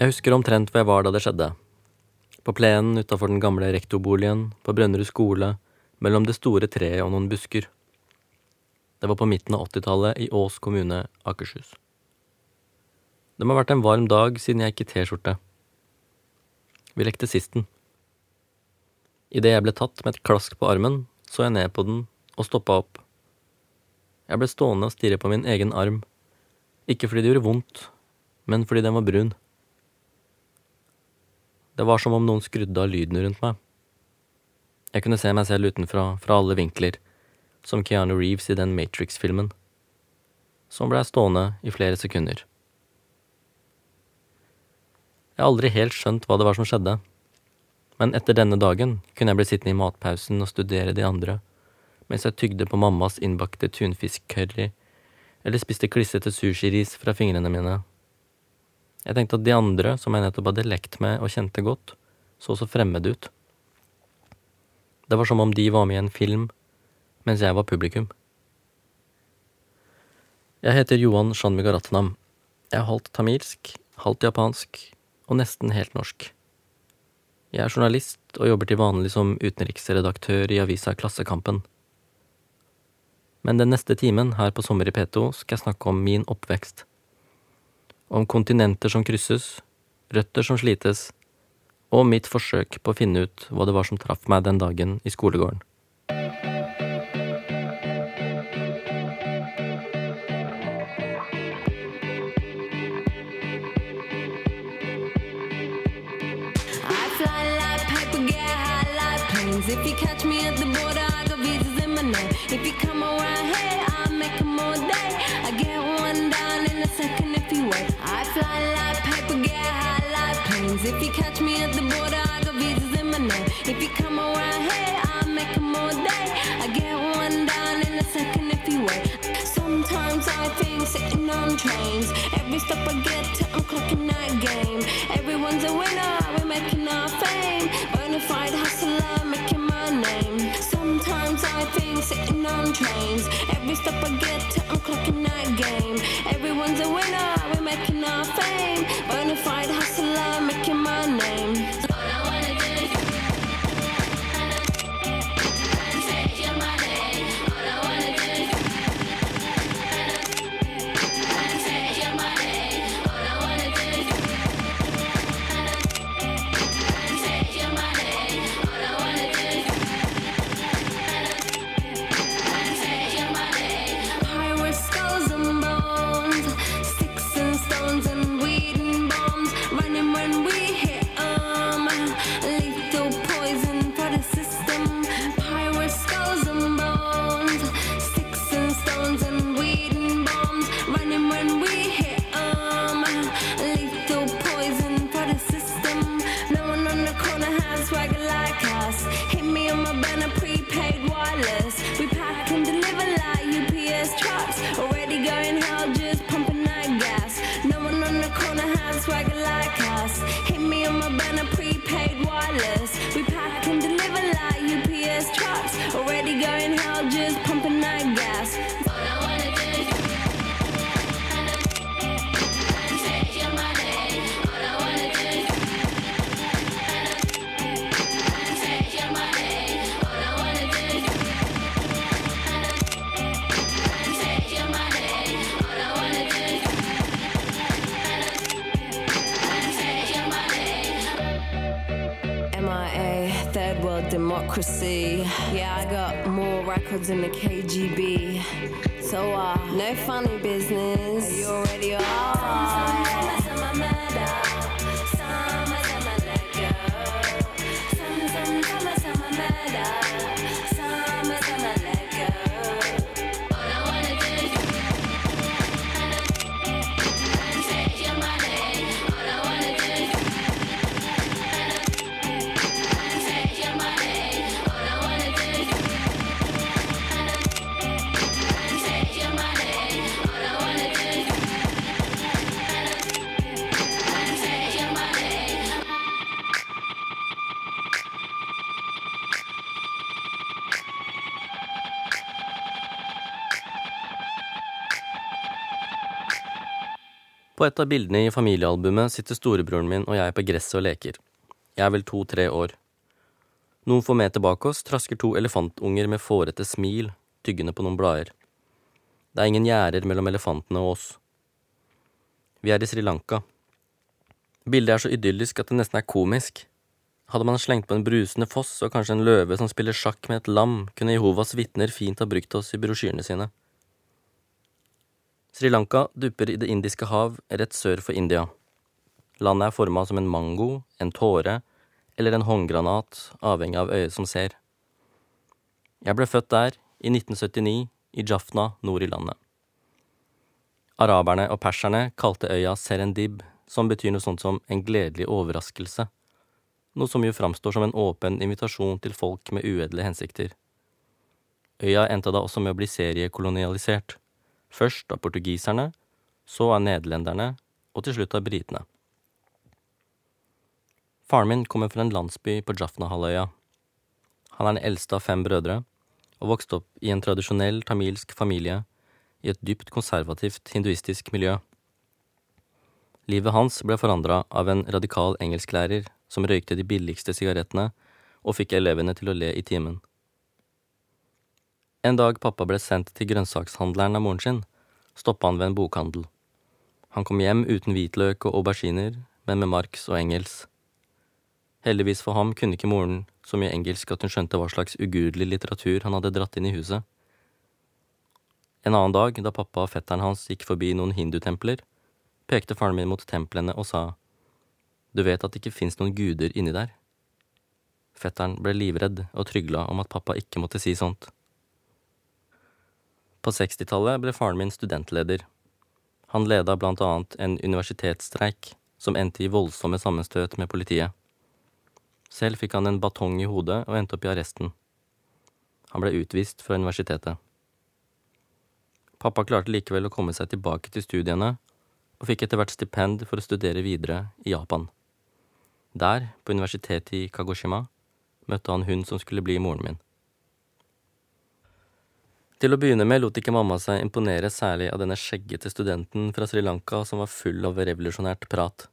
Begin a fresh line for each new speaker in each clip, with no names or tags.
Jeg husker omtrent hvor jeg var da det skjedde. På plenen utafor den gamle rektorboligen, på Brønnerud skole, mellom det store treet og noen busker. Det var på midten av åttitallet i Ås kommune, Akershus. Det må ha vært en varm dag siden jeg gikk i T-skjorte. Vi lekte sisten. Idet jeg ble tatt med et klask på armen, så jeg ned på den og stoppa opp. Jeg ble stående og stirre på min egen arm, ikke fordi det gjorde vondt, men fordi den var brun. Det var som om noen skrudde av lyden rundt meg. Jeg kunne se meg selv utenfra, fra alle vinkler, som Keanu Reeves i den Matrix-filmen. Som ble stående i flere sekunder. Jeg har aldri helt skjønt hva det var som skjedde, men etter denne dagen kunne jeg bli sittende i matpausen og studere de andre, mens jeg tygde på mammas innbakte tunfiskcurry eller spiste klissete sushiris fra fingrene mine jeg tenkte at de andre, som jeg nettopp hadde lekt med og kjente godt, så så fremmede ut. Det var som om de var med i en film, mens jeg var publikum. Jeg heter Johan Shanmugaratnam. Jeg er halvt tamilsk, halvt japansk og nesten helt norsk. Jeg er journalist og jobber til vanlig som utenriksredaktør i avisa Klassekampen. Men den neste timen her på Sommer i P2 skal jeg snakke om min oppvekst om kontinenter som krysses, røtter som slites, og mitt forsøk på å finne ut hva det var som traff meg den dagen i skolegården. If you catch me at the border, I got visas in my name. If you come around here, If you catch me at the border, I got visas in my name. If you come around here, I'll make them all day. I get one down in a second if you wait. Sometimes I think sitting on trains. Every step I get to, I'm clocking
På et av bildene i familiealbumet sitter storebroren min og jeg på gresset og leker. Jeg er vel to–tre år. Noen få meter bak oss trasker to elefantunger med fårete smil, tyggende på noen blader. Det er ingen gjerder mellom elefantene og oss. Vi er i Sri Lanka. Bildet er så idyllisk at det nesten er komisk. Hadde man slengt på en brusende foss og kanskje en løve som spiller sjakk med et lam, kunne Jehovas vitner fint ha brukt oss i brosjyrene sine. Sri Lanka dupper i Det indiske hav rett sør for India. Landet er forma som en mango, en tåre eller en håndgranat, avhengig av øyet som ser. Jeg ble født der, i 1979, i Jafna nord i landet. Araberne og perserne kalte øya Serendib, som betyr noe sånt som en gledelig overraskelse, noe som jo framstår som en åpen invitasjon til folk med uedle hensikter. Øya endte da også med å bli seriekolonialisert, først av portugiserne, så av nederlenderne og til slutt av britene. Faren min kommer fra en landsby på Jaffna-halvøya. Han er den eldste av fem brødre, og vokste opp i en tradisjonell tamilsk familie i et dypt konservativt hinduistisk miljø. Livet hans ble forandra av en radikal engelsklærer som røykte de billigste sigarettene og fikk elevene til å le i timen. En dag pappa ble sendt til grønnsakshandleren av moren sin, stoppa han ved en bokhandel. Han kom hjem uten hvitløk og auberginer, men med Marx og Engels. Heldigvis for ham kunne ikke moren så mye engelsk at hun skjønte hva slags ugudelig litteratur han hadde dratt inn i huset. En annen dag, da pappa og fetteren hans gikk forbi noen hindutempler, pekte faren min mot templene og sa, Du vet at det ikke fins noen guder inni der? Fetteren ble livredd og trygla om at pappa ikke måtte si sånt. På 60-tallet ble faren min studentleder. Han leda blant annet en universitetsstreik som endte i voldsomme sammenstøt med politiet. Selv fikk han en batong i hodet og endte opp i arresten. Han ble utvist fra universitetet. Pappa klarte likevel å komme seg tilbake til studiene, og fikk etter hvert stipend for å studere videre i Japan. Der, på universitetet i Kagoshima, møtte han hun som skulle bli moren min. Til å begynne med lot ikke mamma seg imponere særlig av denne skjeggete studenten fra Sri Lanka som var full av revolusjonært prat.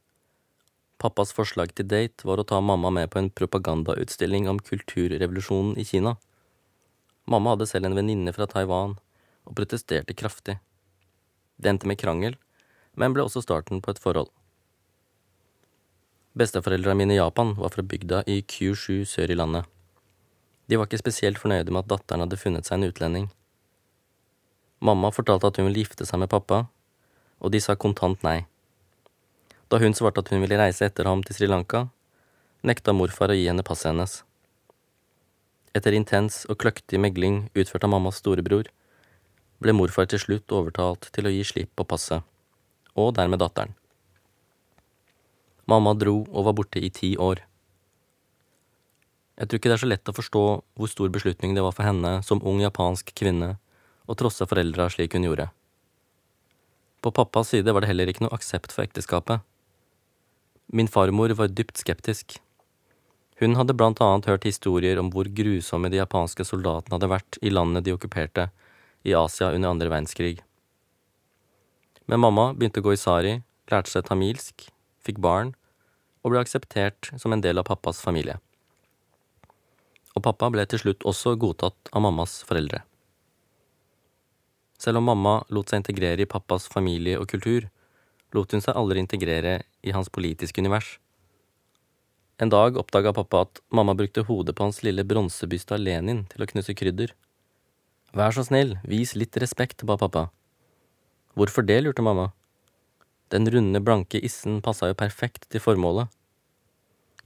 Pappas forslag til date var å ta mamma med på en propagandautstilling om kulturrevolusjonen i Kina. Mamma hadde selv en venninne fra Taiwan, og protesterte kraftig. Det endte med krangel, men ble også starten på et forhold. Besteforeldra mine i Japan var fra bygda i Kyushu sør i landet. De var ikke spesielt fornøyde med at datteren hadde funnet seg en utlending. Mamma fortalte at hun ville gifte seg med pappa, og de sa kontant nei. Da hun svarte at hun ville reise etter ham til Sri Lanka, nekta morfar å gi henne passet hennes. Etter intens og kløktig megling utført av mammas storebror, ble morfar til slutt overtalt til å gi slipp på passet, og dermed datteren. Mamma dro og var borte i ti år. Jeg tror ikke det er så lett å forstå hvor stor beslutning det var for henne som ung japansk kvinne å trosse foreldra slik hun gjorde. På pappas side var det heller ikke noe aksept for ekteskapet. Min farmor var dypt skeptisk. Hun hadde blant annet hørt historier om hvor grusomme de japanske soldatene hadde vært i landet de okkuperte, i Asia under andre verdenskrig. Men mamma begynte å gå i sari, lærte seg tamilsk, fikk barn og ble akseptert som en del av pappas familie. Og pappa ble til slutt også godtatt av mammas foreldre. Selv om mamma lot seg integrere i pappas familie og kultur, lot hun seg aldri integrere i hans politiske univers. En dag oppdaga pappa at mamma brukte hodet på hans lille bronsebyste av Lenin til å knuse krydder. Vær så snill, vis litt respekt, ba pappa. Hvorfor det, lurte mamma. Den runde, blanke issen passa jo perfekt til formålet.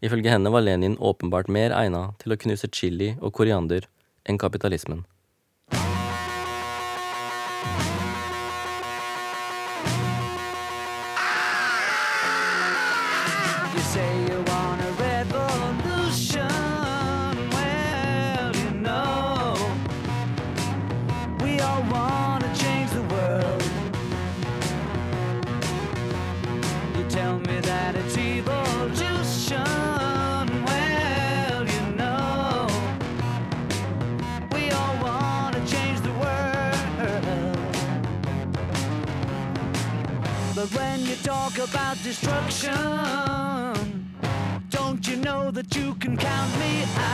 Ifølge henne var Lenin åpenbart mer egna til å knuse chili og koriander enn kapitalismen.
Destruction, don't you know that you can count me out?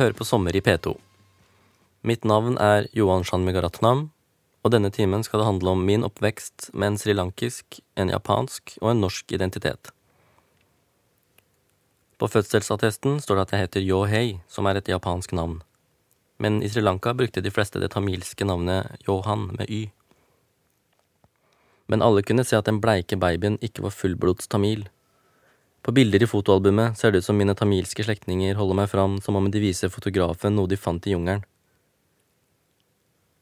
Hører på Sommer i P2. Mitt navn er Johan Shanmugaratnam, og denne timen skal det handle om min oppvekst med en srilankisk, en japansk og en norsk identitet. På fødselsattesten står det at jeg heter Yohei, som er et japansk navn. Men i Sri Lanka brukte de fleste det tamilske navnet Johan med y. Men alle kunne se at den bleike babyen ikke var fullblods tamil. På bilder i fotoalbumet ser det ut som mine tamilske slektninger holder meg fram som om de viser fotografen noe de fant i jungelen.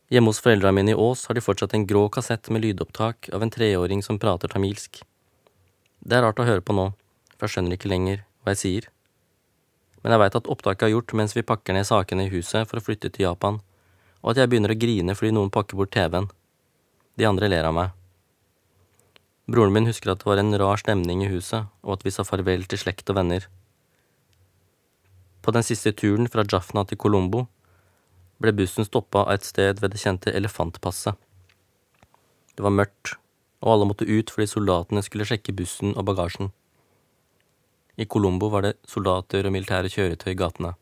Hjemme hos foreldra mine i Ås har de fortsatt en grå kassett med lydopptak av en treåring som prater tamilsk. Det er rart å høre på nå, for jeg skjønner ikke lenger hva jeg sier. Men jeg veit at opptaket er gjort mens vi pakker ned sakene i huset for å flytte til Japan, og at jeg begynner å grine fordi noen pakker bort TV-en. De andre ler av meg. Broren min husker at det var en rar stemning i huset, og at vi sa farvel til slekt og venner. På den siste turen fra Jaffna til Colombo ble bussen stoppa av et sted ved det kjente elefantpasset. Det var mørkt, og alle måtte ut fordi soldatene skulle sjekke bussen og bagasjen. I Colombo var det soldater og militære kjøretøy i gatene.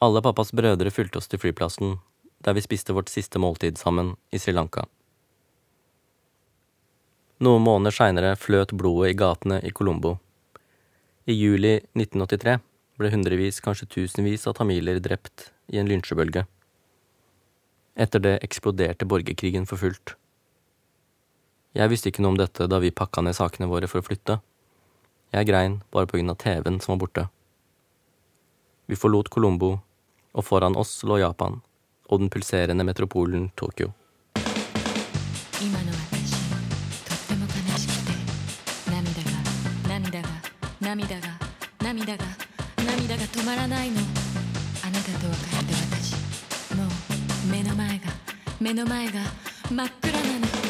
Alle pappas brødre fulgte oss til flyplassen, der vi spiste vårt siste måltid sammen i Sri Lanka. Noen måneder seinere fløt blodet i gatene i Colombo. I juli 1983 ble hundrevis, kanskje tusenvis av tamiler drept i en lynsjebølge. Etter det eksploderte borgerkrigen for fullt. Jeg visste ikke noe om dette da vi pakka ned sakene våre for å flytte. Jeg grein bare på grunn av TV-en som var borte. Vi forlot Colombo, og foran oss lå Japan og den pulserende metropolen Tokyo.
涙が涙が止まらないの。あなたと別れて私。もう目の前が目の前が真っ暗なの。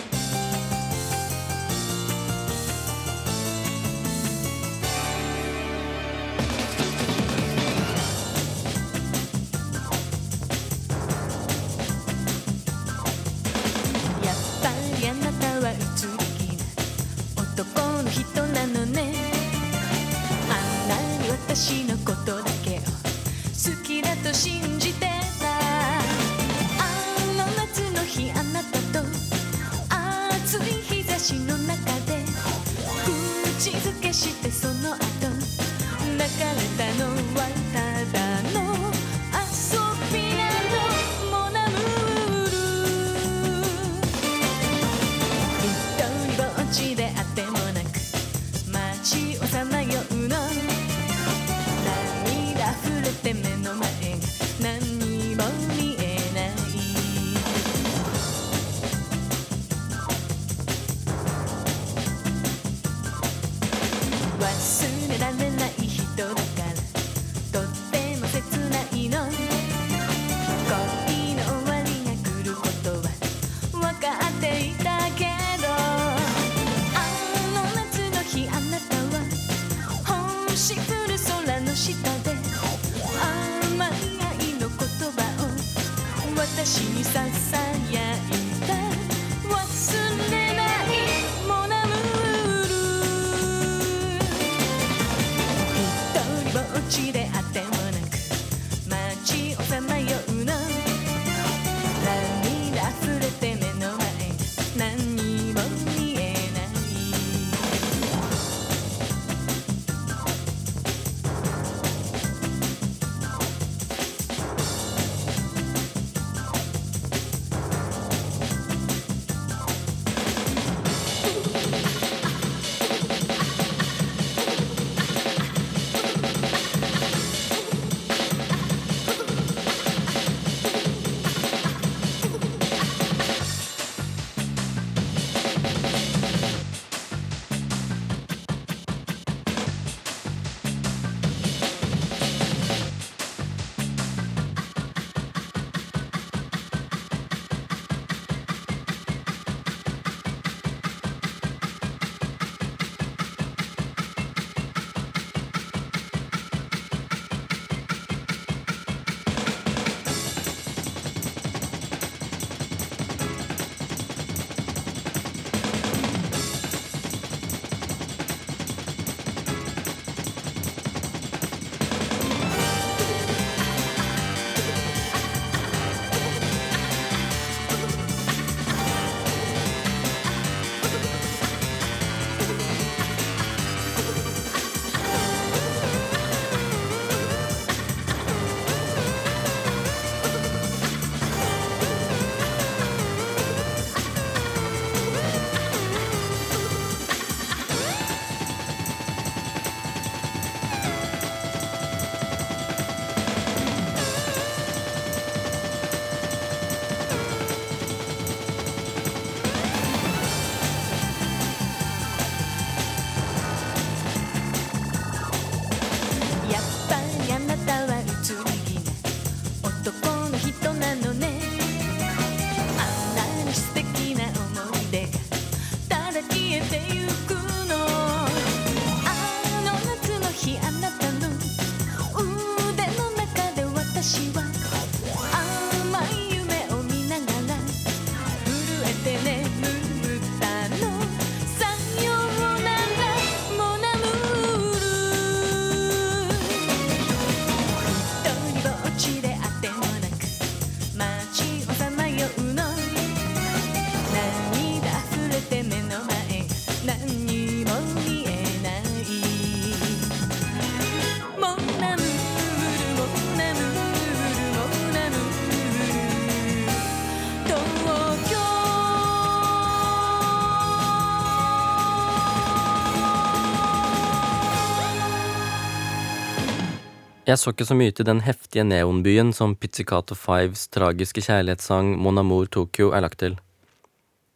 Jeg så ikke så mye til den heftige neonbyen som Pizzicato Fives tragiske kjærlighetssang Mon Amour Tokyo er lagt til.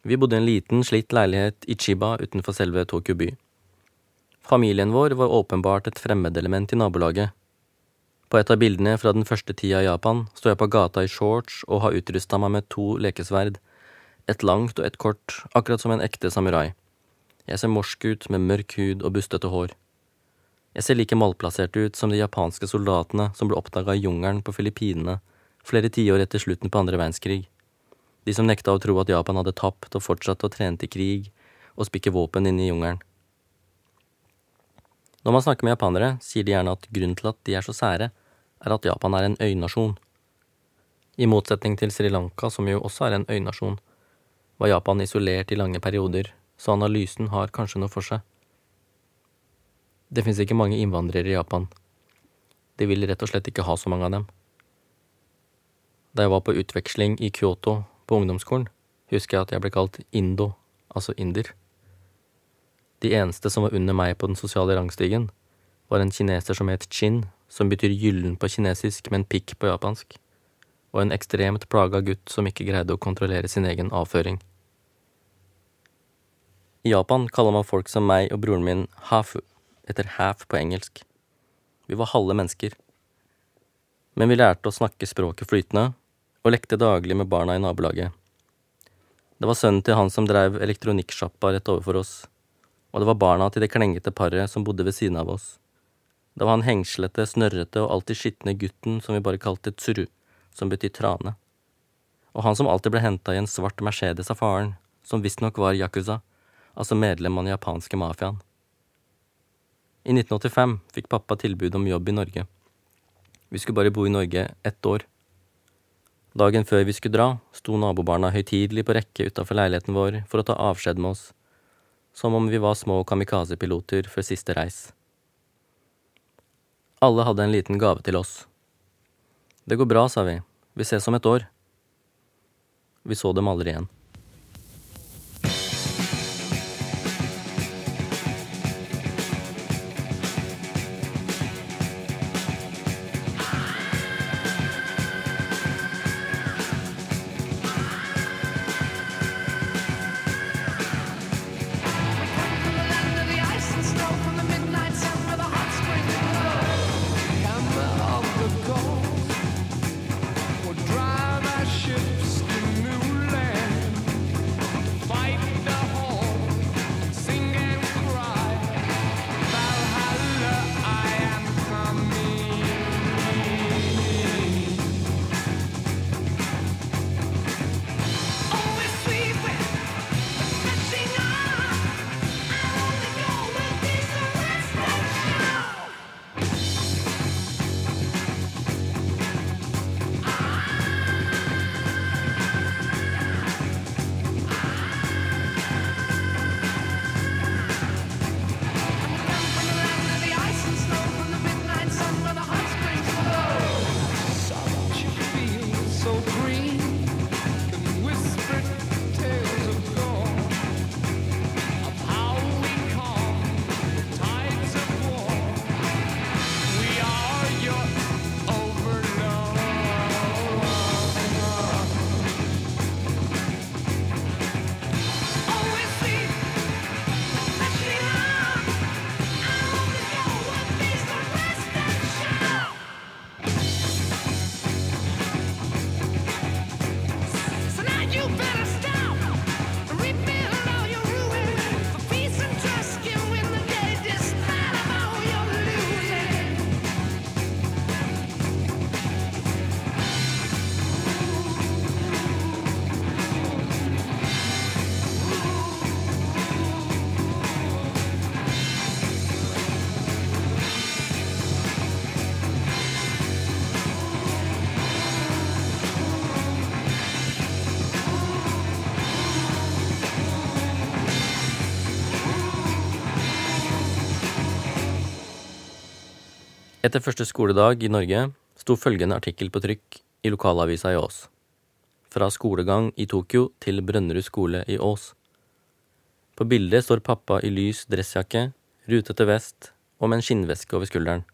Vi bodde i en liten, slitt leilighet i Chiba utenfor selve Tokyo by. Familien vår var åpenbart et fremmedelement i nabolaget. På et av bildene fra den første tida i Japan står jeg på gata i shorts og har utrusta meg med to lekesverd, et langt og et kort, akkurat som en ekte samurai. Jeg ser morsk ut med mørk hud og bustete hår. Jeg ser like malplassert ut som de japanske soldatene som ble oppdaga i jungelen på Filippinene flere tiår etter slutten på andre verdenskrig. De som nekta å tro at Japan hadde tapt og fortsatte å trene til krig og spikke våpen inne i jungelen. Når man snakker med japanere, sier de gjerne at grunnen til at de er så sære, er at Japan er en øynasjon. I motsetning til Sri Lanka, som jo også er en øynasjon, var Japan isolert i lange perioder, så analysen har kanskje noe for seg. Det fins ikke mange innvandrere i Japan. De vil rett og slett ikke ha så mange av dem. Da jeg var på utveksling i Kyoto på ungdomsskolen, husker jeg at jeg ble kalt Indo, altså inder. De eneste som var under meg på den sosiale rangstigen, var en kineser som het Chin, som betyr gyllen på kinesisk, men pikk på japansk, og en ekstremt plaga gutt som ikke greide å kontrollere sin egen avføring. I Japan kaller man folk som meg og broren min hafu, etter half på engelsk. Vi var halve mennesker. Men vi lærte å snakke språket flytende, og lekte daglig med barna i nabolaget. Det var sønnen til han som drev elektronikksjappa rett overfor oss, og det var barna til det klengete paret som bodde ved siden av oss. Det var han hengslete, snørrete og alltid skitne gutten som vi bare kalte Tsuru, som betyr trane. Og han som alltid ble henta i en svart Mercedes av faren, som visstnok var yakuza, altså medlem av den japanske mafiaen. I 1985 fikk pappa tilbud om jobb i Norge. Vi skulle bare bo i Norge ett år. Dagen før vi skulle dra, sto nabobarna høytidelig på rekke utafor leiligheten vår for å ta avskjed med oss, som om vi var små kamikaze-piloter før siste reis. Alle hadde en liten gave til oss. Det går bra, sa vi. Vi ses om et år. Vi så dem aldri igjen. Etter første skoledag i Norge sto følgende artikkel på trykk i lokalavisa i Ås. Fra skolegang i Tokyo til Brønnerud skole i Ås. På bildet står pappa i lys dressjakke, rutete vest og med en skinnveske over skulderen.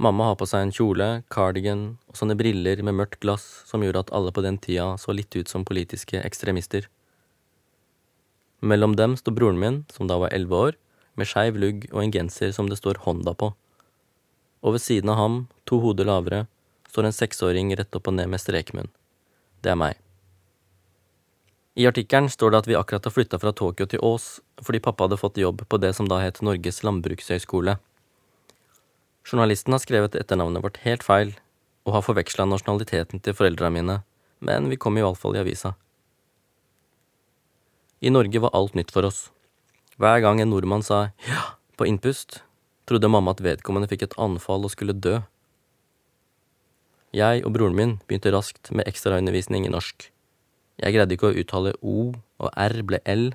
Mamma har på seg en kjole, cardigan og sånne briller med mørkt glass som gjorde at alle på den tida så litt ut som politiske ekstremister. Mellom dem sto broren min, som da var elleve år, med skeiv lugg og en genser som det står Honda på. Og ved siden av ham, to hoder lavere, står en seksåring rett opp og ned med strekmunn. Det er meg. I artikkelen står det at vi akkurat har flytta fra Tokyo til Ås fordi pappa hadde fått jobb på det som da het Norges landbrukshøgskole. Journalisten har skrevet etternavnet vårt helt feil og har forveksla nasjonaliteten til foreldra mine, men vi kom iallfall i avisa. I Norge var alt nytt for oss. Hver gang en nordmann sa ja på innpust, trodde mamma at vedkommende fikk et anfall og skulle dø. Jeg og broren min begynte raskt med ekstraundervisning i norsk. Jeg greide ikke å uttale O, og R ble L.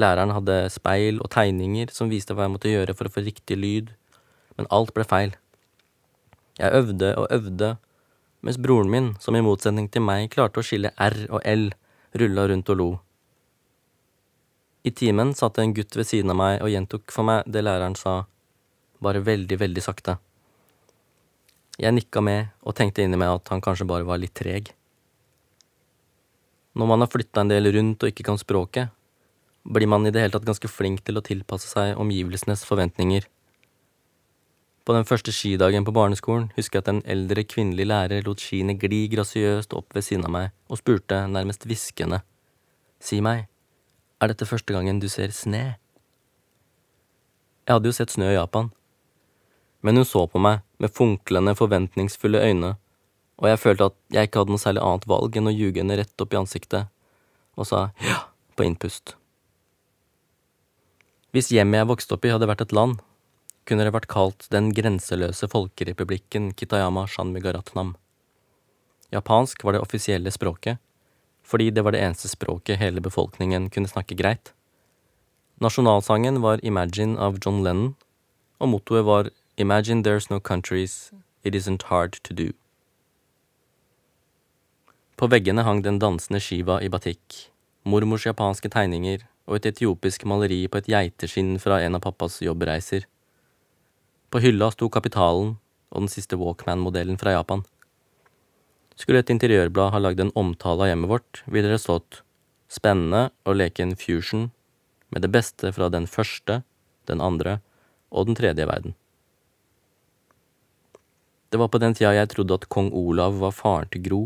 Læreren hadde speil og tegninger som viste hva jeg måtte gjøre for å få riktig lyd, men alt ble feil. Jeg øvde og øvde, mens broren min, som i motsetning til meg klarte å skille R og L, rulla rundt og lo. I timen satt en gutt ved siden av meg og gjentok for meg det læreren sa, bare veldig, veldig sakte. Jeg nikka med og tenkte inni meg at han kanskje bare var litt treg. Når man har flytta en del rundt og ikke kan språket, blir man i det hele tatt ganske flink til å tilpasse seg omgivelsenes forventninger. På den første skidagen på barneskolen husker jeg at en eldre kvinnelig lærer lot skiene gli grasiøst opp ved siden av meg og spurte nærmest hviskende, Si meg, er dette første gangen du ser sne? Jeg hadde jo sett snø i Japan, men hun så på meg med funklende, forventningsfulle øyne
og jeg følte at jeg ikke hadde noe særlig annet valg enn å ljuge henne rett opp i ansiktet, og sa ja på innpust. Hvis hjemmet jeg vokste opp i hadde vært et land, kunne det vært kalt Den grenseløse folkerepublikken Kitayama Shanmigaratnam. Japansk var det offisielle språket, fordi det var det eneste språket hele befolkningen kunne snakke greit. Nasjonalsangen var Imagine av John Lennon, og mottoet var Imagine there's no countries, it isn't hard to do. På veggene hang den dansende Shiva i batikk, mormors japanske tegninger og et etiopisk maleri på et geiteskinn fra en av pappas jobbreiser. På hylla sto Kapitalen og den siste Walkman-modellen fra Japan. Skulle et interiørblad ha lagd en omtale av hjemmet vårt, ville det stått spennende å leke en fusion med det beste fra den første, den andre og den tredje verden. Det var på den tida jeg trodde at kong Olav var faren til Gro,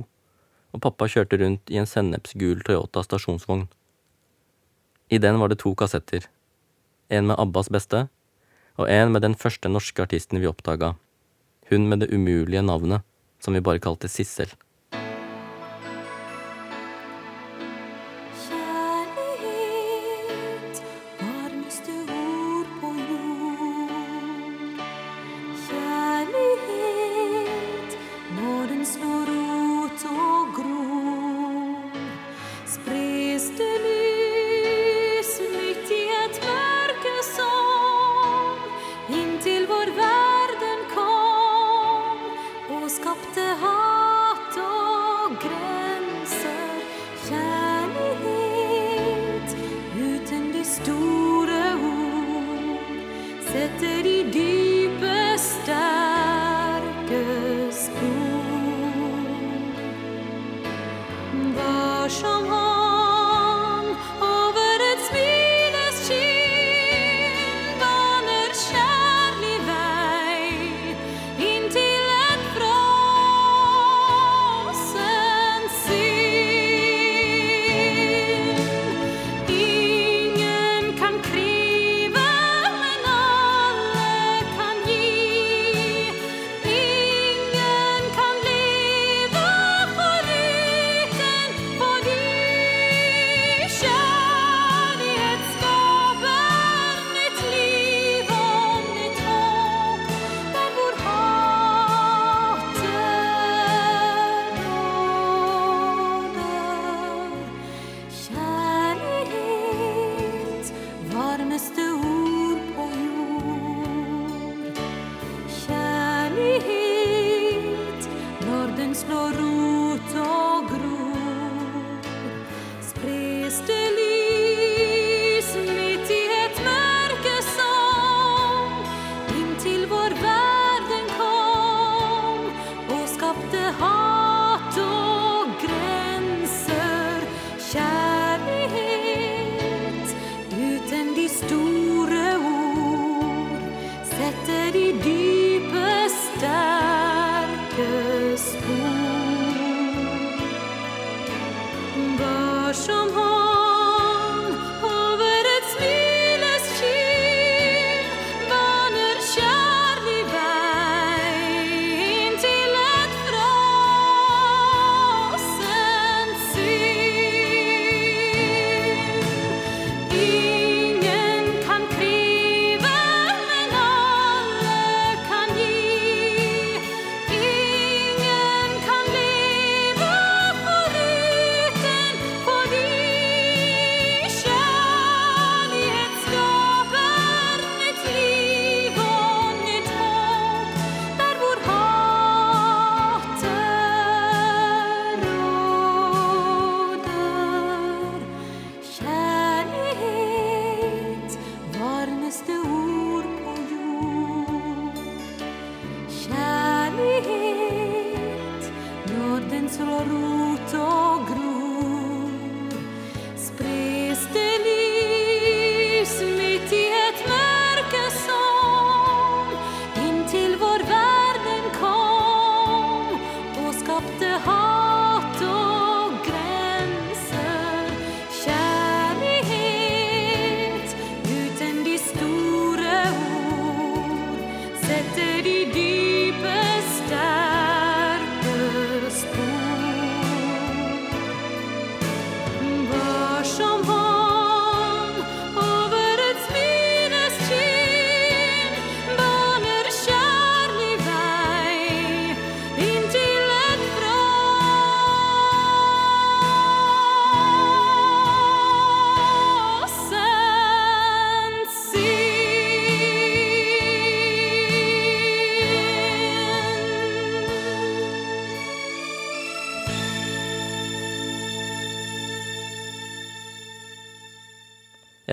og pappa kjørte rundt i en sennepsgul Toyota stasjonsvogn. I den var det to kassetter, en med Abbas beste, og en med den første norske artisten vi oppdaga, hun med det umulige navnet, som vi bare kalte Sissel.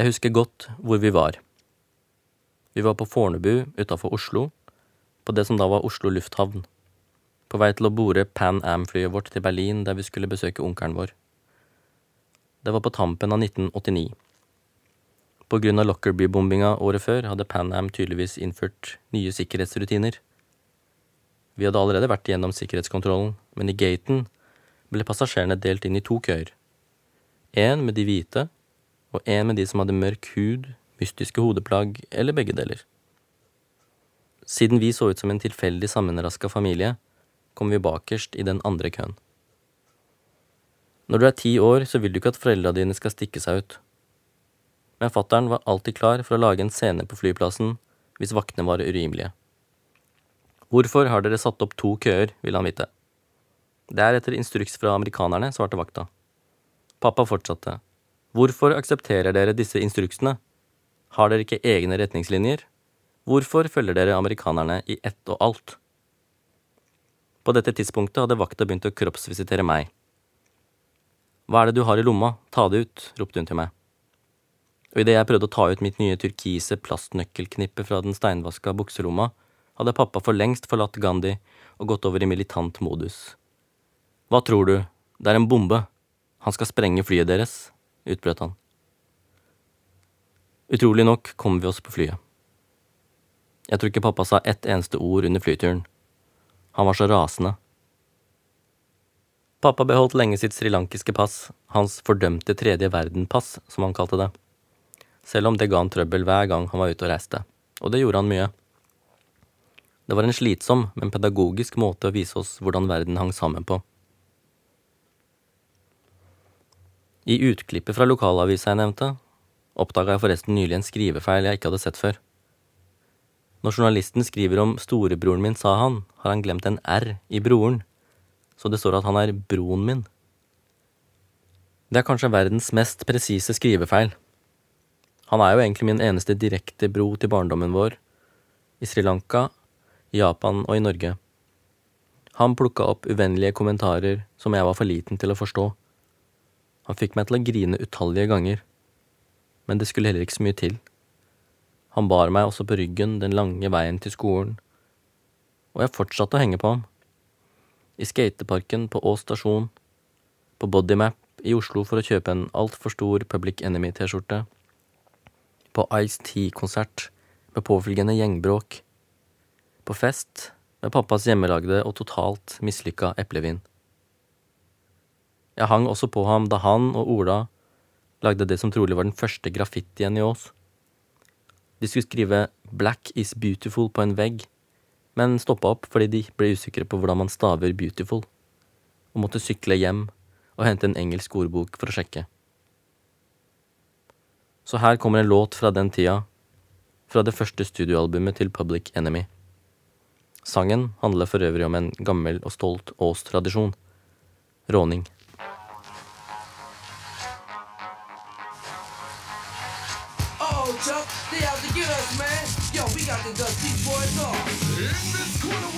Jeg husker godt hvor vi var. Vi var på Fornebu utafor Oslo, på det som da var Oslo lufthavn. På vei til å bore Pan Am-flyet vårt til Berlin, der vi skulle besøke onkelen vår. Det var på tampen av 1989. På grunn av Lockerbie-bombinga året før hadde Pan Am tydeligvis innført nye sikkerhetsrutiner. Vi hadde allerede vært gjennom sikkerhetskontrollen, men i gaten ble passasjerene delt inn i to køer. En med de hvite, og en med de som hadde mørk hud, mystiske hodeplagg eller begge deler. Siden vi så ut som en tilfeldig sammenraska familie, kom vi bakerst i den andre køen. Når du er ti år, så vil du ikke at foreldra dine skal stikke seg ut. Men fattern var alltid klar for å lage en scene på flyplassen hvis vaktene var urimelige. Hvorfor har dere satt opp to køer, ville han vite. Det er etter instruks fra amerikanerne, svarte vakta. Pappa fortsatte. Hvorfor aksepterer dere disse instruksene? Har dere ikke egne retningslinjer? Hvorfor følger dere amerikanerne i ett og alt? På dette tidspunktet hadde vakta begynt å kroppsvisitere meg. Hva er det du har i lomma, ta det ut, ropte hun til meg. Og idet jeg prøvde å ta ut mitt nye turkise plastnøkkelknippe fra den steinvaska bukselomma, hadde pappa for lengst forlatt Gandhi og gått over i militant modus. Hva tror du, det er en bombe, han skal sprenge flyet deres, utbrøt han. Utrolig nok kom vi oss på flyet. Jeg tror ikke pappa sa ett eneste ord under flyturen. Han var så rasende. Pappa beholdt lenge sitt srilankiske pass, hans fordømte tredje verden-pass, som han kalte det. Selv om det ga han trøbbel hver gang han var ute og reiste. Og det gjorde han mye. Det var en slitsom, men pedagogisk måte å vise oss hvordan verden hang sammen på. I utklippet fra lokalavisa jeg nevnte, oppdaga jeg forresten nylig en skrivefeil jeg ikke hadde sett før. Når journalisten skriver om storebroren min, sa han, har han glemt en R i broren, så det står at han er broen min. Det er kanskje verdens mest presise skrivefeil. Han er jo egentlig min eneste direkte bro til barndommen vår, i Sri Lanka, i Japan og i Norge. Han plukka opp uvennlige kommentarer som jeg var for liten til å forstå. Han fikk meg til å grine utallige ganger, men det skulle heller ikke så mye til. Han bar meg også på ryggen den lange veien til skolen, og jeg fortsatte å henge på ham. I skateparken på Ås stasjon, på Bodymap i Oslo for å kjøpe en altfor stor Public Enemy-T-skjorte, på Ice-T-konsert med påfølgende gjengbråk, på fest med pappas hjemmelagde og totalt mislykka eplevin. Jeg hang også på ham da han og Ola lagde det som trolig var den første graffitien i Ås. De skulle skrive Black is beautiful på en vegg, men stoppa opp fordi de ble usikre på hvordan man staver beautiful, og måtte sykle hjem og hente en engelsk ordbok for å sjekke. Så her kommer en låt fra den tida, fra det første studioalbumet til Public Enemy. Sangen handler for øvrig om en gammel og stolt Ås-tradisjon. Råning.
Got the Dusty Boys off.
In this corner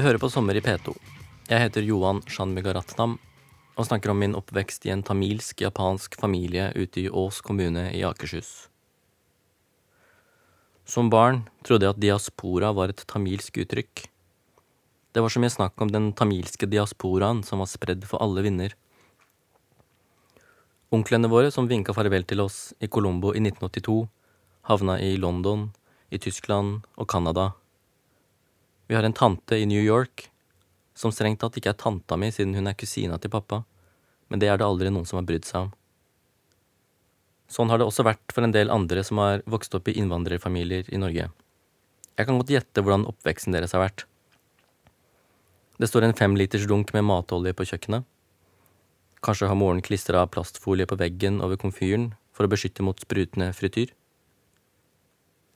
Du hører på Sommer i P2. Jeg heter Johan Shanmugaratnam og snakker om min oppvekst i en tamilsk-japansk familie ute i Ås kommune i Akershus. Som barn trodde jeg at diaspora var et tamilsk uttrykk. Det var så mye snakk om den tamilske diasporaen som var spredd for alle vinder. Onklene våre som vinka farvel til oss i Colombo i 1982, havna i London, i Tyskland og Canada. Vi har en tante i New York, som strengt tatt ikke er tanta mi siden hun er kusina til pappa, men det er det aldri noen som har brydd seg om. Sånn har det også vært for en del andre som har vokst opp i innvandrerfamilier i Norge. Jeg kan godt gjette hvordan oppveksten deres har vært. Det står en femliters dunk med matolje på kjøkkenet. Kanskje har moren klistra plastfolie på veggen over komfyren for å beskytte mot sprutende frityr.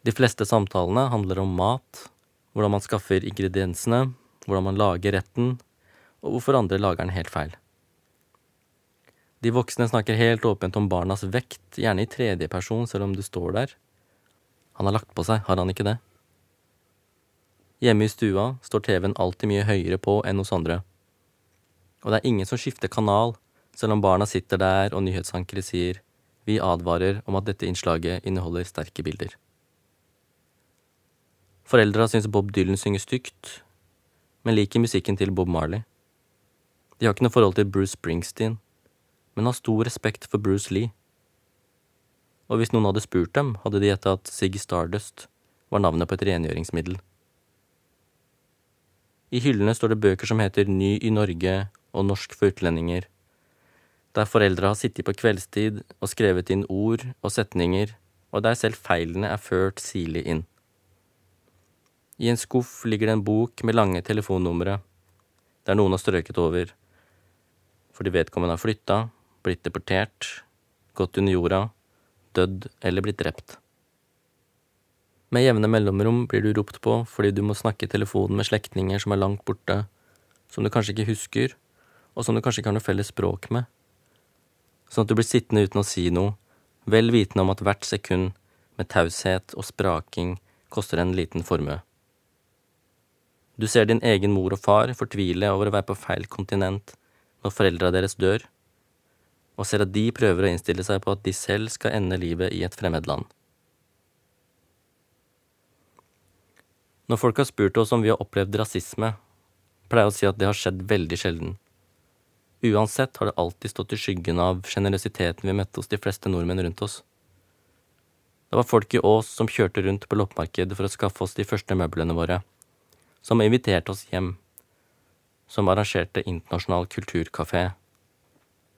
De fleste samtalene handler om mat, hvordan man skaffer ingrediensene, hvordan man lager retten, og hvorfor andre lager den helt feil. De voksne snakker helt åpent om barnas vekt, gjerne i tredje person selv om du står der. Han har lagt på seg, har han ikke det? Hjemme i stua står TV-en alltid mye høyere på enn hos andre. Og det er ingen som skifter kanal, selv om barna sitter der og nyhetsankere sier vi advarer om at dette innslaget inneholder sterke bilder. Foreldra syns Bob Dylan synger stygt, men liker musikken til Bob Marley. De har ikke noe forhold til Bruce Springsteen, men har stor respekt for Bruce Lee. Og hvis noen hadde spurt dem, hadde de gjetta at Sig Stardust var navnet på et rengjøringsmiddel. I hyllene står det bøker som heter Ny i Norge og Norsk for utlendinger, der foreldre har sittet på kveldstid og skrevet inn ord og setninger, og der selv feilene er ført sirlig inn. I en skuff ligger det en bok med lange telefonnumre, der noen har strøket over, fordi vedkommende har flytta, blitt deportert, gått under jorda, dødd eller blitt drept. Med jevne mellomrom blir du ropt på fordi du må snakke i telefonen med slektninger som er langt borte, som du kanskje ikke husker, og som du kanskje ikke har noe felles språk med. Sånn at du blir sittende uten å si noe, vel vitende om at hvert sekund med taushet og spraking koster en liten formue. Du ser din egen mor og far fortvile over å være på feil kontinent når foreldra deres dør, og ser at de prøver å innstille seg på at de selv skal ende livet i et fremmed land. Når folk har spurt oss om vi har opplevd rasisme, pleier jeg å si at det har skjedd veldig sjelden. Uansett har det alltid stått i skyggen av sjenerøsiteten vi møtte hos de fleste nordmenn rundt oss. Det var folk i Ås som kjørte rundt på loppemarkedet for å skaffe oss de første møblene våre, som inviterte oss hjem, som arrangerte internasjonal kulturkafé,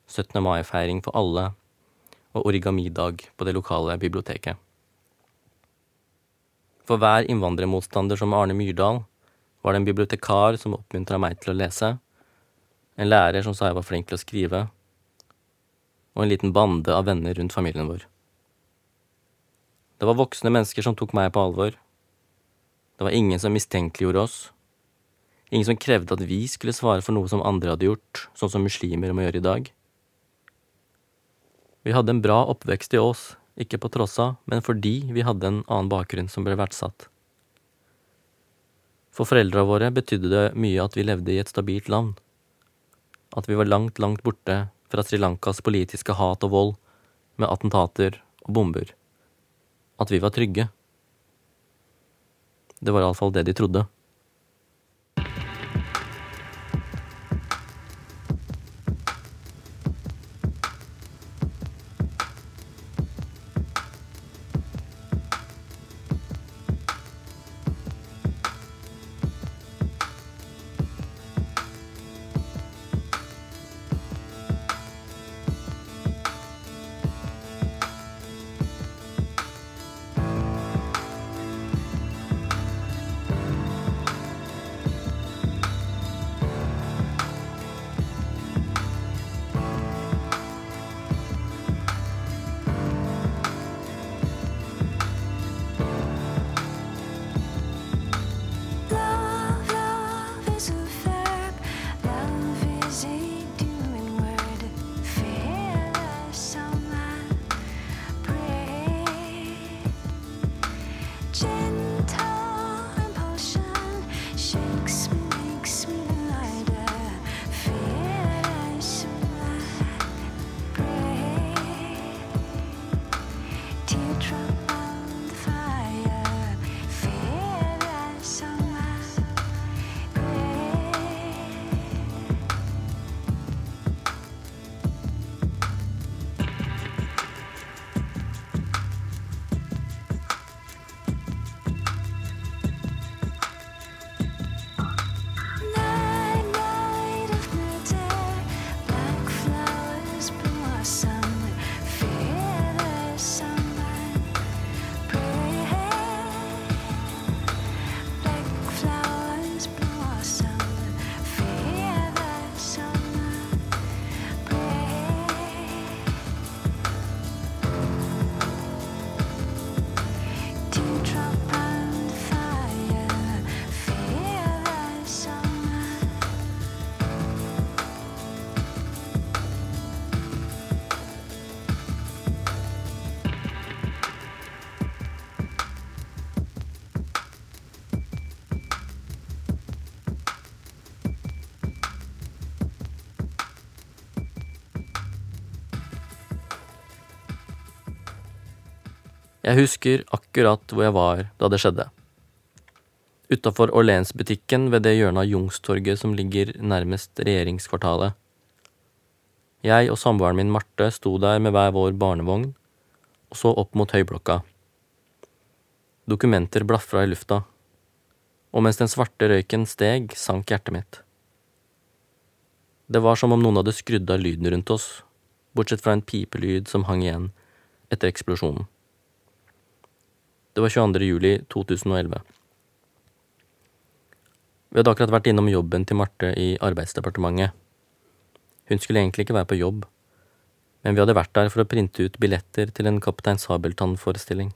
17. mai-feiring for alle og origamidag på det lokale biblioteket. For hver innvandrermotstander som Arne Myrdal var det en bibliotekar som oppmuntra meg til å lese, en lærer som sa jeg var flink til å skrive, og en liten bande av venner rundt familien vår. Det var voksne mennesker som tok meg på alvor. Det var ingen som mistenkeliggjorde oss. Ingen som krevde at vi skulle svare for noe som andre hadde gjort, sånn som muslimer må gjøre i dag. Vi hadde en bra oppvekst i Ås, ikke på tross av, men fordi vi hadde en annen bakgrunn som ble verdsatt. For foreldra våre betydde det mye at vi levde i et stabilt land. At vi var langt, langt borte fra Sri Lankas politiske hat og vold, med attentater og bomber. At vi var trygge. Det var iallfall det de trodde. Jeg husker akkurat hvor jeg var da det skjedde. Utafor Orleans-butikken ved det hjørnet av Jungstorget som ligger nærmest regjeringskvartalet. Jeg og samboeren min Marte sto der med hver vår barnevogn og så opp mot høyblokka. Dokumenter blafra i lufta, og mens den svarte røyken steg, sank hjertet mitt. Det var som om noen hadde skrudd av lyden rundt oss, bortsett fra en pipelyd som hang igjen etter eksplosjonen. Det var 22. juli 2011. Vi hadde akkurat vært innom jobben til Marte i Arbeidsdepartementet. Hun skulle egentlig ikke være på jobb, men vi hadde vært der for å printe ut billetter til en Kaptein Sabeltann-forestilling.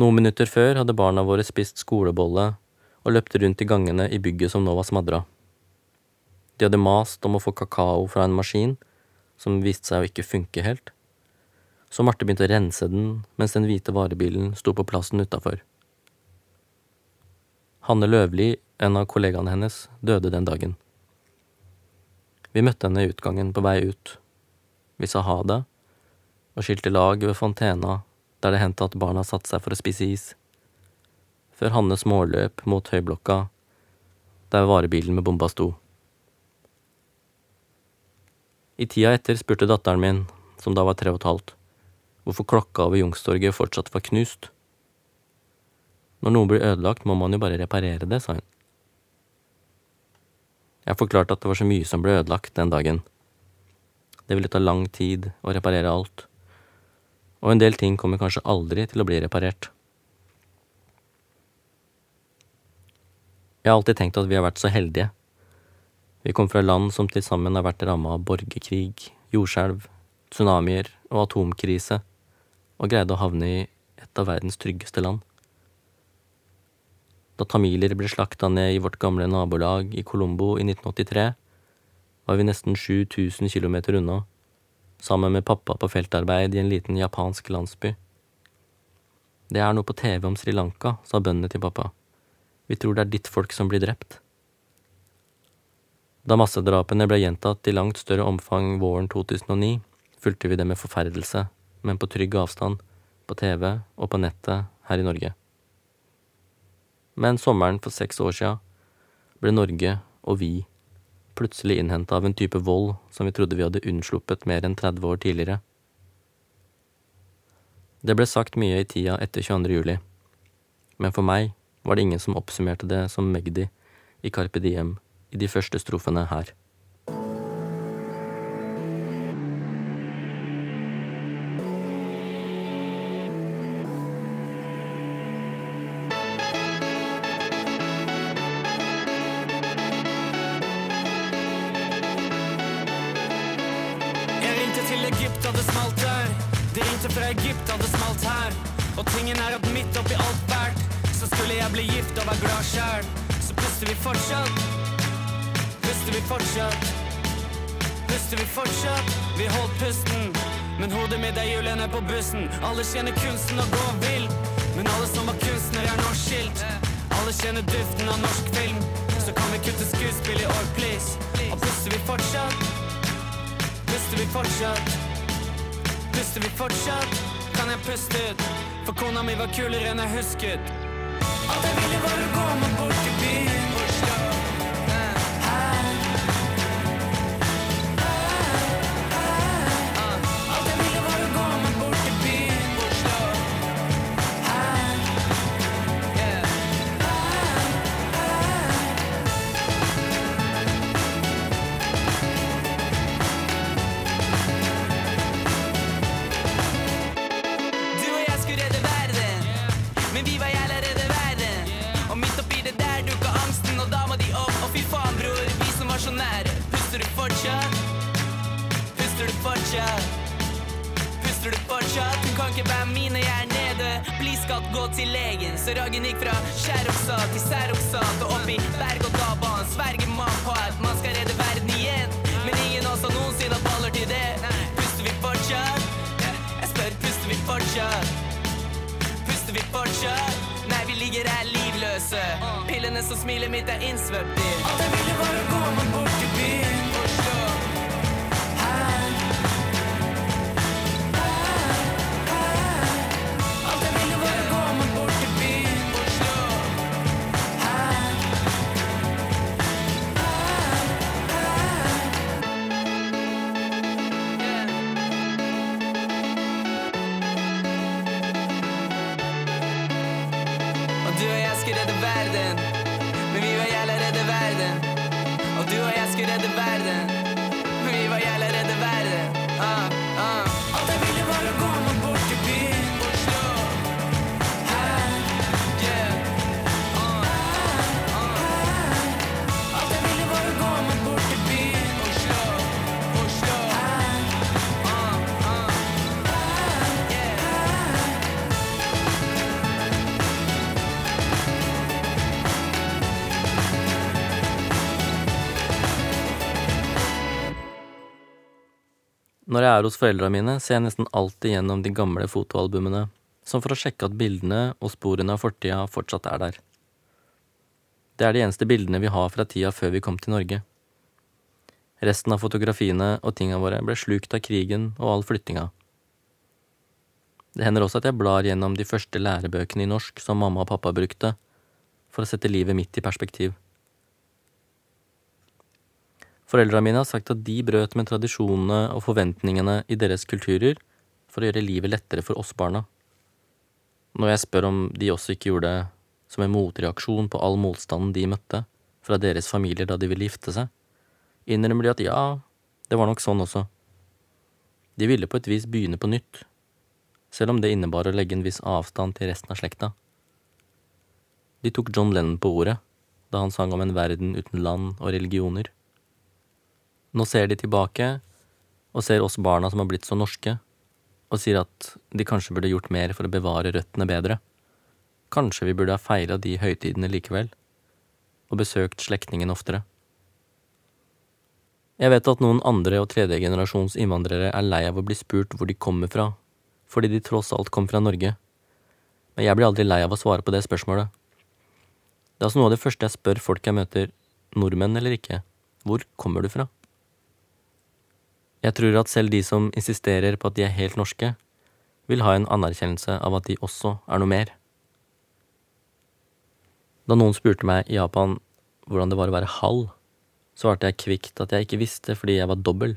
Noen minutter før hadde barna våre spist skolebolle og løpt rundt i gangene i bygget som nå var smadra. De hadde mast om å få kakao fra en maskin, som viste seg å ikke funke helt så Marte begynte å rense den mens den hvite varebilen sto på plassen utafor. Hanne Løvli, en av kollegaene hennes, døde den dagen. Vi møtte henne i utgangen på vei ut. Vi sa ha det, og skilte lag ved fontena der det hendte at barna satte seg for å spise is, før Hanne småløp mot høyblokka der varebilen med bomba sto. I tida etter spurte datteren min, som da var tre og et halvt, hvorfor klokka over Youngstorget fortsatt var knust. Når noe blir ødelagt, må man jo bare reparere det, sa hun. Jeg forklarte at det var så mye som ble ødelagt den dagen. Det ville ta lang tid å reparere alt, og en del ting kommer kanskje aldri til å bli reparert. Jeg har alltid tenkt at vi har vært så heldige. Vi kom fra land som til sammen har vært ramma av borgerkrig, jordskjelv, tsunamier og atomkrise, og greide å havne i et av verdens tryggeste land. Da tamiler ble slakta ned i vårt gamle nabolag i Colombo i 1983, var vi nesten 7000 km unna, sammen med pappa på feltarbeid i en liten japansk landsby. Det er noe på TV om Sri Lanka, sa bøndene til pappa. Vi tror det er ditt folk som blir drept. Da massedrapene ble gjentatt i langt større omfang våren 2009, fulgte vi det med forferdelse, men på trygg avstand, på TV og på nettet her i Norge. Men sommeren for seks år sia ble Norge og vi plutselig innhenta av en type vold som vi trodde vi hadde unnsluppet mer enn 30 år tidligere. Det ble sagt mye i tida etter 22. juli, men for meg var det ingen som oppsummerte det som Magdi i Carpe Diem i de første strofene her.
Egypt hadde smalt der. De ringte fra Egypt hadde smalt her. Og tingen er at midt oppi alt fælt, så skulle jeg bli gift og være glad sjæl. Så puster vi fortsatt. Puster vi fortsatt. Puster vi fortsatt. Vi holdt pusten. Men hodet mitt er hjulene på bussen. Alle kjenner kunsten å gå vill. Men alle som var kunstnere, er norsk skilt. Alle kjenner duften av norsk film. Så kan vi kutte skuespill i år, please. Og puster vi fortsatt. Puster vi fortsatt? Puster vi fortsatt? Kan jeg puste ut? For kona mi var kulere enn jeg husket. Alt jeg ville var gå bort til byen. Gå til legen. Så Ragen gikk fra skjæroksat til særoksat og opp i berg-og-dal-banen. Sverger man på at man skal redde verden igjen. Men ingen av oss har noensinne hatt baller til det. Puster vi fortsatt? Jeg spør, puster vi fortsatt? Puster vi fortsatt? Nei, vi ligger her livløse. Pillene som smiler mitt er innsvøpt i. Alt jeg ville var å meg bort til byen.
Er hos foreldra mine, ser jeg nesten alltid gjennom de gamle fotoalbumene, som for å sjekke at bildene og sporene av fortida fortsatt er der. Det er de eneste bildene vi har fra tida før vi kom til Norge. Resten av fotografiene og tinga våre ble slukt av krigen og all flyttinga. Det hender også at jeg blar gjennom de første lærebøkene i norsk som mamma og pappa brukte, for å sette livet mitt i perspektiv. Foreldra mine har sagt at de brøt med tradisjonene og forventningene i deres kulturer for å gjøre livet lettere for oss barna. Når jeg spør om de også ikke gjorde det som en motreaksjon på all motstanden de møtte fra deres familier da de ville gifte seg, innrømmer de at ja, det var nok sånn også. De ville på et vis begynne på nytt, selv om det innebar å legge en viss avstand til resten av slekta. De tok John Lennon på ordet da han sang om en verden uten land og religioner. Nå ser de tilbake og ser oss barna som har blitt så norske, og sier at de kanskje burde gjort mer for å bevare røttene bedre. Kanskje vi burde ha feira de høytidene likevel, og besøkt slektningen oftere. Jeg vet at noen andre og tredje generasjons innvandrere er lei av å bli spurt hvor de kommer fra, fordi de tross alt kom fra Norge, men jeg blir aldri lei av å svare på det spørsmålet. Det er altså noe av det første jeg spør folk jeg møter, nordmenn eller ikke, hvor kommer du fra?
Jeg tror at selv de som insisterer på at de er helt norske, vil ha en anerkjennelse av at de også er noe mer. Da noen spurte meg i Japan hvordan det var å være halv, svarte jeg kvikt at jeg ikke visste fordi jeg var dobbel.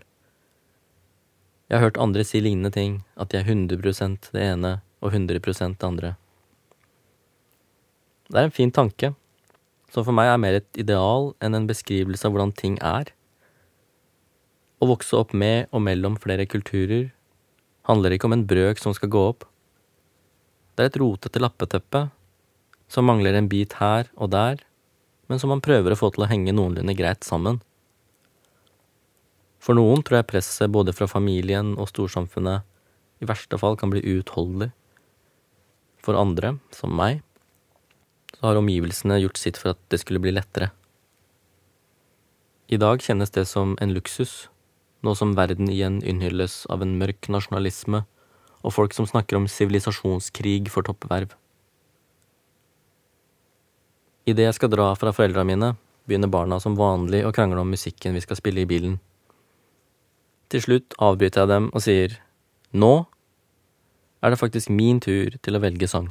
Jeg har hørt andre si lignende ting, at de er 100% det ene og 100% det andre. Det er en fin tanke, som for meg er mer et ideal enn en beskrivelse av hvordan ting er. Å vokse opp med og mellom flere kulturer handler ikke om en brøk som skal gå opp. Det er et rotete lappeteppe som mangler en bit her og der, men som man prøver å få til å henge noenlunde greit sammen. For noen tror jeg presset både fra familien og storsamfunnet i verste fall kan bli uutholdelig. For andre, som meg, så har omgivelsene gjort sitt for at det skulle bli lettere. I dag kjennes det som en luksus, nå som verden igjen innhylles av en mørk nasjonalisme og folk som snakker om sivilisasjonskrig for toppverv. Idet jeg skal dra fra foreldra mine, begynner barna som vanlig å krangle om musikken vi skal spille i bilen. Til slutt avbryter jeg dem og sier nå er det faktisk min tur til å velge sang.